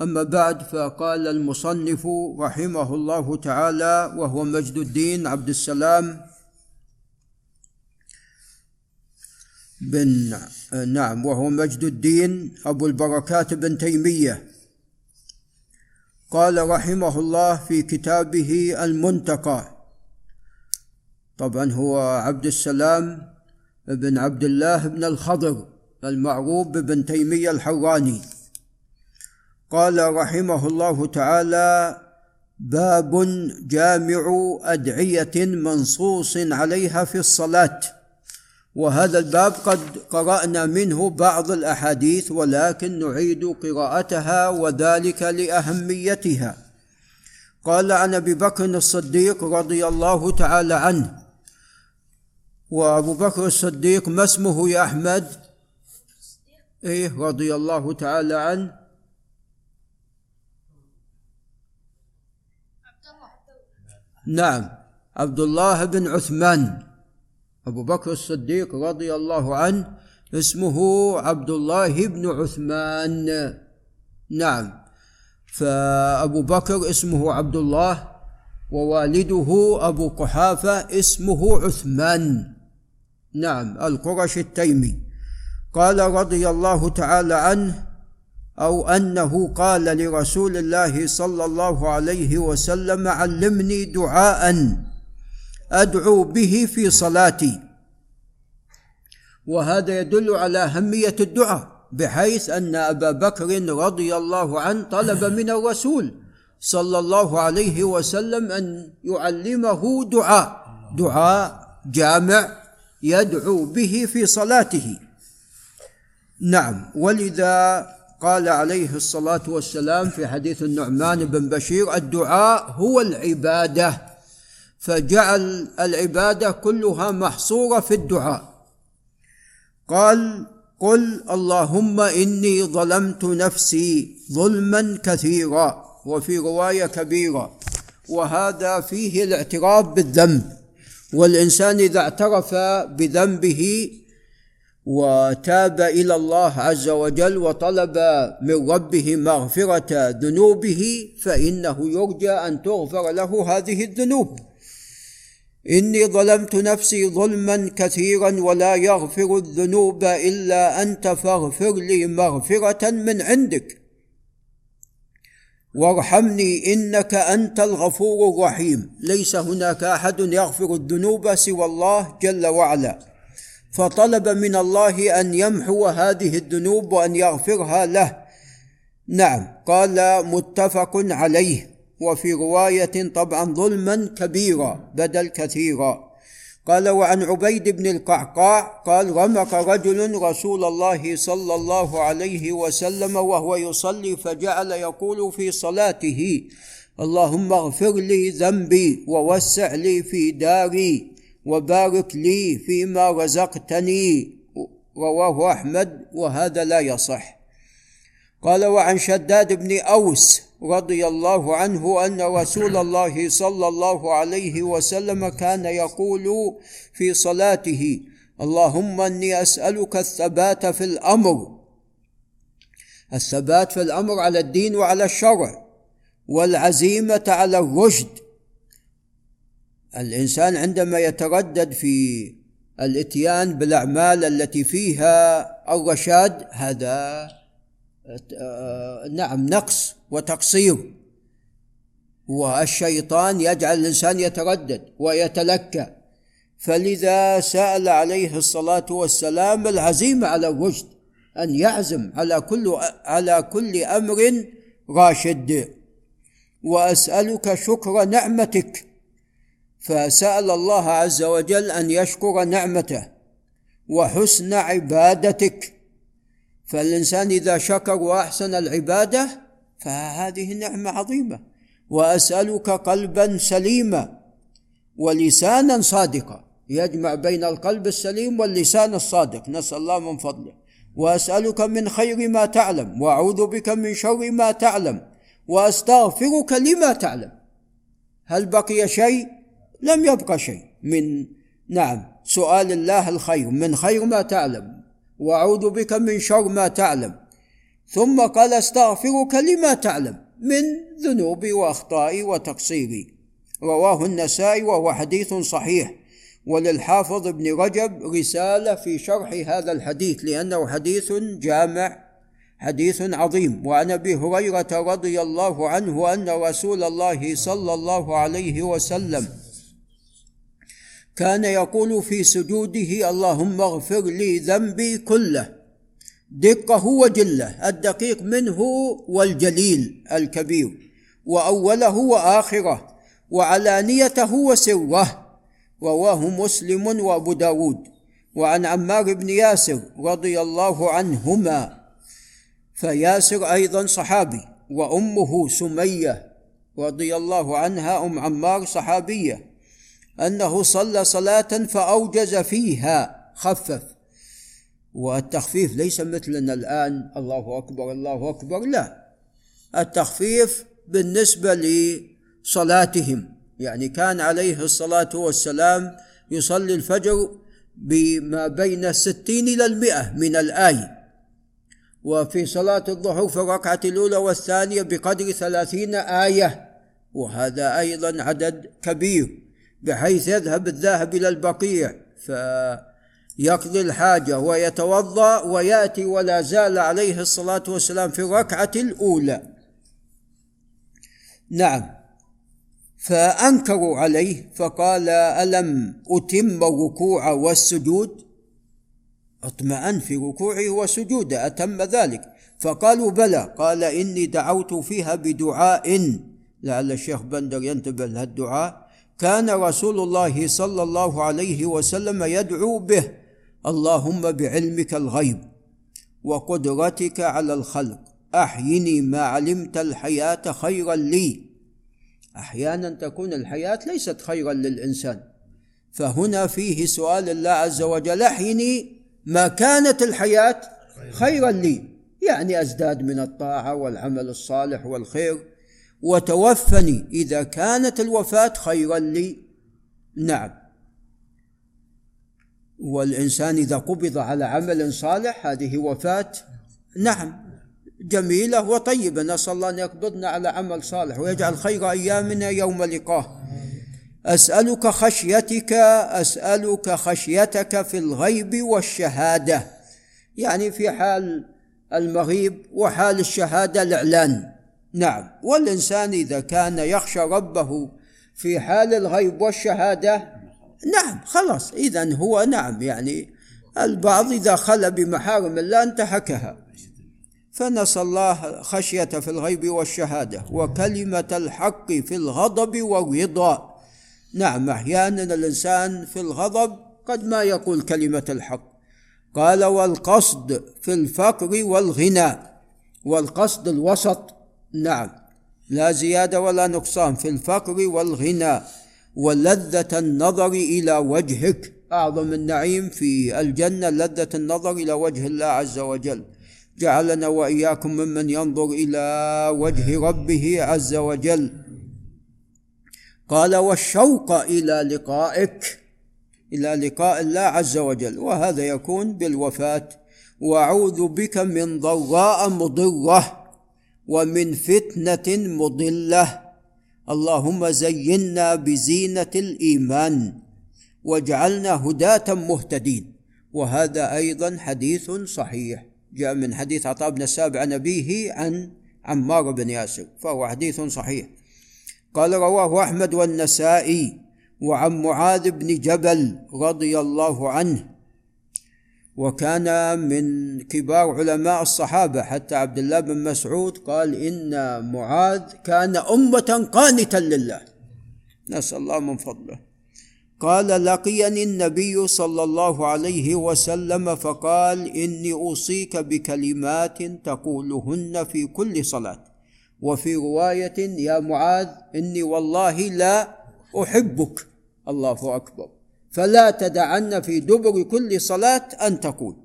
أما بعد فقال المصنف رحمه الله تعالى وهو مجد الدين عبد السلام بن نعم وهو مجد الدين أبو البركات بن تيمية. قال رحمه الله في كتابه المنتقى. طبعا هو عبد السلام بن عبد الله بن الخضر المعروف بابن تيمية الحراني قال رحمه الله تعالى باب جامع أدعية منصوص عليها في الصلاة. وهذا الباب قد قرأنا منه بعض الأحاديث ولكن نعيد قراءتها وذلك لأهميتها. قال عن أبي بكر الصديق رضي الله تعالى عنه وأبو بكر الصديق ما اسمه يا أحمد؟ إيه رضي الله تعالى عنه. نعم عبد الله بن عثمان. أبو بكر الصديق رضي الله عنه اسمه عبد الله بن عثمان. نعم فأبو بكر اسمه عبد الله ووالده أبو قحافة اسمه عثمان. نعم القرش التيمي. قال رضي الله تعالى عنه أو أنه قال لرسول الله صلى الله عليه وسلم علمني دعاء أدعو به في صلاتي. وهذا يدل على أهمية الدعاء بحيث أن أبا بكر رضي الله عنه طلب من الرسول صلى الله عليه وسلم أن يعلمه دعاء. دعاء جامع يدعو به في صلاته. نعم ولذا قال عليه الصلاة والسلام في حديث النعمان بن بشير الدعاء هو العبادة. فجعل العبادة كلها محصورة في الدعاء. قال قل اللهم إني ظلمت نفسي ظلما كثيرا وفي رواية كبيرة وهذا فيه الاعتراف بالذنب. والإنسان إذا اعترف بذنبه وتاب إلى الله عز وجل وطلب من ربه مغفرة ذنوبه فإنه يرجى أن تغفر له هذه الذنوب. إني ظلمت نفسي ظلما كثيرا ولا يغفر الذنوب إلا أنت فاغفر لي مغفرة من عندك. وارحمني إنك أنت الغفور الرحيم. ليس هناك أحد يغفر الذنوب سوى الله جل وعلا. فطلب من الله أن يمحو هذه الذنوب وأن يغفرها له. نعم قال متفق عليه. وفي رواية طبعا ظلما كبيرا بدل كثيرا. قال وعن عبيد بن القعقاع قال رمق رجل رسول الله صلى الله عليه وسلم وهو يصلي فجعل يقول في صلاته اللهم اغفر لي ذنبي ووسع لي في داري وبارك لي فيما رزقتني رواه أحمد وهذا لا يصح. قال وعن شداد بن أوس رضي الله عنه أن رسول الله صلى الله عليه وسلم كان يقول في صلاته اللهم إني أسألك الثبات في الأمر الثبات في الأمر على الدين وعلى الشرع والعزيمة على الرشد الإنسان عندما يتردد في الإتيان بالأعمال التي فيها الرشاد هذا نعم نقص وتقصير. والشيطان يجعل الإنسان يتردد ويتلكى. فلذا سأل عليه الصلاة والسلام العزيمه على الرشد أن يعزم على كل على كل أمر راشد. وأسألك شكر نعمتك فسأل الله عز وجل أن يشكر نعمته وحسن عبادتك. فالإنسان إذا شكر وأحسن العبادة فهذه نعمة عظيمة. وأسألك قلبا سليما ولسانا صادقا. يجمع بين القلب السليم واللسان الصادق. نسأل الله من فضله. وأسألك من خير ما تعلم. وأعوذ بك من شر ما تعلم. وأستغفرك لما تعلم. هل بقي شيء؟ لم يبق شيء من نعم سؤال الله الخير من خير ما تعلم وأعوذ بك من شر ما تعلم. ثم قال استغفرك لما تعلم من ذنوبي وأخطائي وتقصيري. رواه النسائي وهو حديث صحيح. وللحافظ ابن رجب رسالة في شرح هذا الحديث لأنه حديث جامع حديث عظيم. وعن أبي هريرة رضي الله عنه أن رسول الله صلى الله عليه وسلم كان يقول في سجوده اللهم اغفر لي ذنبي كله دقه وجله الدقيق منه والجليل الكبير وأوله وآخره وعلانيته وسره رواه مسلم وأبو داود وعن عمار بن ياسر رضي الله عنهما فياسر أيضا صحابي وأمه سمية رضي الله عنها أم عمار صحابية أنه صلى صلاة فأوجز فيها خفف. والتخفيف ليس مثلنا الآن. الله أكبر الله أكبر لا. التخفيف بالنسبة لصلاتهم. يعني كان عليه الصلاة والسلام يصلي الفجر بما بين الستين إلى المئة من الايه وفي صلاة الظهر في الركعة الأولى والثانية بقدر ثلاثين آية. وهذا أيضا عدد كبير. بحيث يذهب الذاهب إلى البقيع فيقضي الحاجة ويتوضأ ويأتي ولا زال عليه الصلاة والسلام في الركعة الأولى. نعم. فأنكروا عليه فقال ألم أتم الركوع والسجود؟ اطمأن في ركوعه وسجوده أتم ذلك. فقالوا بلى. قال إني دعوت فيها بدعاء. لعل الشيخ بندر ينتبه لهالدعاء. كان رسول الله صلى الله عليه وسلم يدعو به اللهم بعلمك الغيب وقدرتك على الخلق أحيني ما علمت الحياة خيرا لي. أحيانا تكون الحياة ليست خيرا للإنسان. فهنا فيه سؤال الله عز وجل أحيني ما كانت الحياة خيرا لي. يعني أزداد من الطاعة والعمل الصالح والخير. وتوفني. إذا كانت الوفاة خيرا لي. نعم. والإنسان إذا قبض على عمل صالح هذه وفاة. نعم. جميلة وطيبة. نسأل الله أن يقبضنا على عمل صالح ويجعل خير أيامنا يوم لقاه. أسألك خشيتك أسألك خشيتك في الغيب والشهادة. يعني في حال المغيب وحال الشهادة الإعلان. نعم. والإنسان إذا كان يخشى ربه في حال الغيب والشهادة نعم خلاص. إذا هو نعم يعني البعض إذا خلى بمحارم الله انتهكها. فنسأل الله خشية في الغيب والشهادة وكلمة الحق في الغضب والرضا. نعم أحيانا الإنسان في الغضب قد ما يقول كلمة الحق. قال والقصد في الفقر والغنى والقصد الوسط نعم. لا زيادة ولا نقصان في الفقر والغنى ولذة النظر إلى وجهك. أعظم النعيم في الجنة لذة النظر إلى وجه الله عز وجل. جعلنا وإياكم ممن ينظر إلى وجه ربه عز وجل. قال والشوق إلى لقائك إلى لقاء الله عز وجل. وهذا يكون بالوفاة. وأعوذ بك من ضراء مضرة. ومن فتنة مضلة. اللهم زينا بزينة الإيمان واجعلنا هداة مهتدين. وهذا أيضا حديث صحيح. جاء من حديث عطاء بن السابع عن أبيه عن عمار بن ياسر فهو حديث صحيح. قال رواه أحمد والنسائي وعن معاذ بن جبل رضي الله عنه. وكان من كبار علماء الصحابة حتى عبد الله بن مسعود قال إن معاذ كان أمة قانتا لله. نسأل الله من فضله. قال لقيني النبي صلى الله عليه وسلم فقال إني أوصيك بكلمات تقولهن في كل صلاة. وفي رواية يا معاذ إني والله لا أحبك. الله أكبر. فلا تدعن في دبر كل صلاة أن تقول.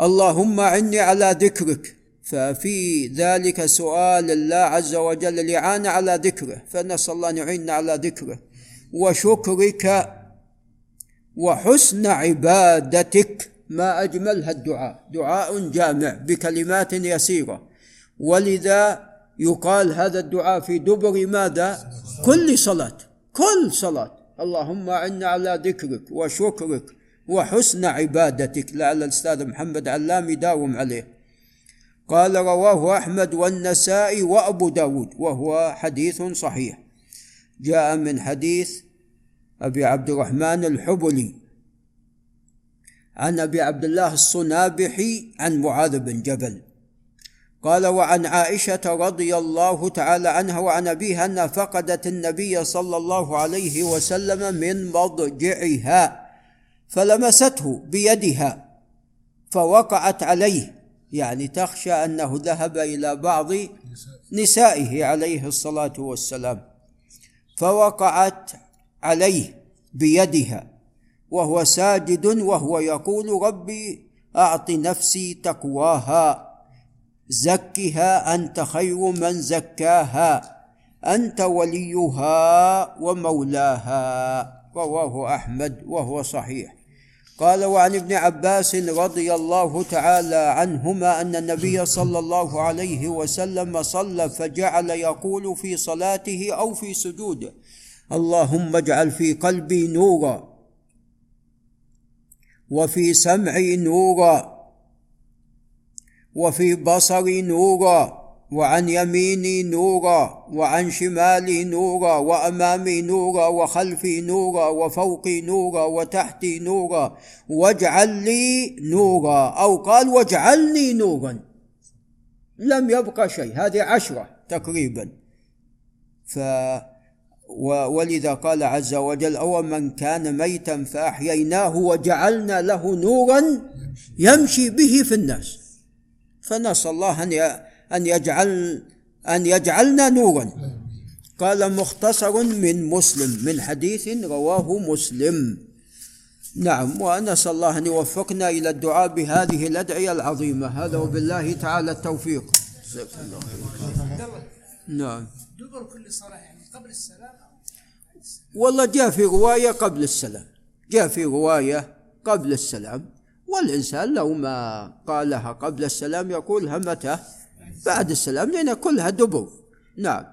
اللهم عني على ذكرك ففي ذلك سؤال الله عز وجل الإعانة على ذكره فنسأل الله أن يعيننا على ذكره. وشكرك وحسن عبادتك ما أجملها الدعاء. دعاء جامع بكلمات يسيرة. ولذا يقال هذا الدعاء في دبر ماذا؟ كل صلاة كل صلاة. اللهم أعنا على ذكرك وشكرك وحسن عبادتك لعل الأستاذ محمد علام يداوم عليه. قال رواه أحمد والنسائي وأبو داود وهو حديث صحيح. جاء من حديث أبي عبد الرحمن الحبلي عن أبي عبد الله الصنابحي عن معاذ بن جبل. قال وعن عائشة رضي الله تعالى عنها وعن أبيها أنها فقدت النبي صلى الله عليه وسلم من مضجعها فلمسته بيدها فوقعت عليه. يعني تخشى أنه ذهب إلى بعض نسائه عليه الصلاة والسلام فوقعت عليه بيدها وهو ساجد وهو يقول ربي أعط نفسي تقواها. زكها أنت خير من زكاها. أنت وليها ومولاها. رواه أحمد وهو صحيح. قال وعن ابن عباس رضي الله تعالى عنهما أن النبي صلى الله عليه وسلم صلى فجعل يقول في صلاته أو في سجوده اللهم اجعل في قلبي نورا وفي سمعي نورا وفي بصري نورا وعن يميني نورا وعن شمالي نورا وأمامي نورا وخلفي نورا وفوقي نورا وتحتي نورا. واجعل لي نورا أو قال واجعلني نورا. لم يبقى شيء هذه عشرة تقريبا. ف ولذا قال عز وجل أو من كان ميتا فأحييناه وجعلنا له نورا يمشي به في الناس. فنسأل الله أن أن يجعل أن يجعلنا نورا. قال مختصر من مسلم من حديث رواه مسلم. نعم ونسأل الله أن يوفقنا إلى الدعاء بهذه الأدعية العظيمة. هذا وبالله تعالى التوفيق. نعم. دبر كل صلاة يعني قبل السلام؟ والله جاء في رواية قبل السلام. جاء في رواية قبل السلام. والإنسان لو ما قالها قبل السلام يقولها متى بعد السلام لأن كلها دبر نعم.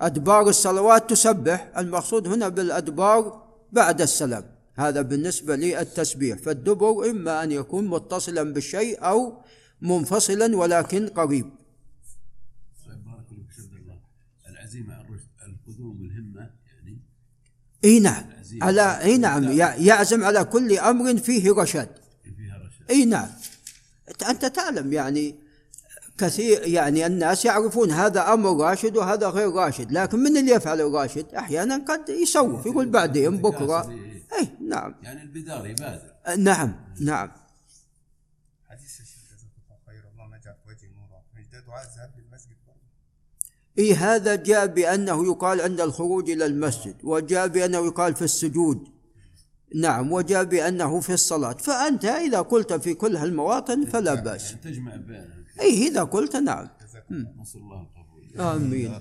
أدبار الصلوات تسبح المقصود هنا بالأدبار بعد السلام. هذا بالنسبة للتسبيح فالدبر إما أن يكون متصلا بالشيء أو منفصلا ولكن قريب. العزيمة القدوم الهمة يعني؟ إي نعم. على إي نعم. يعزم على كل أمر فيه رشاد إي نعم. انت تعلم يعني كثير يعني الناس يعرفون هذا أمر راشد وهذا غير راشد لكن من اللي يفعل الراشد أحيانا قد يسوف يقول بعدين بكرة. إي نعم. يعني البدار يبادر. نعم نعم. حديث الشيخ خير اللهم اجعل في وجهي نورا دعاء الذهاب للمسجد إي هذا جاء بأنه يقال عند الخروج إلى المسجد وجاء بأنه يقال في السجود. نعم وجاء بأنه في الصلاة. فأنت إذا قلت في كل هالمواطن فلا بأس. يعني تجمع بين اي إذا قلت نعم. نسأل الله القبول. آمين.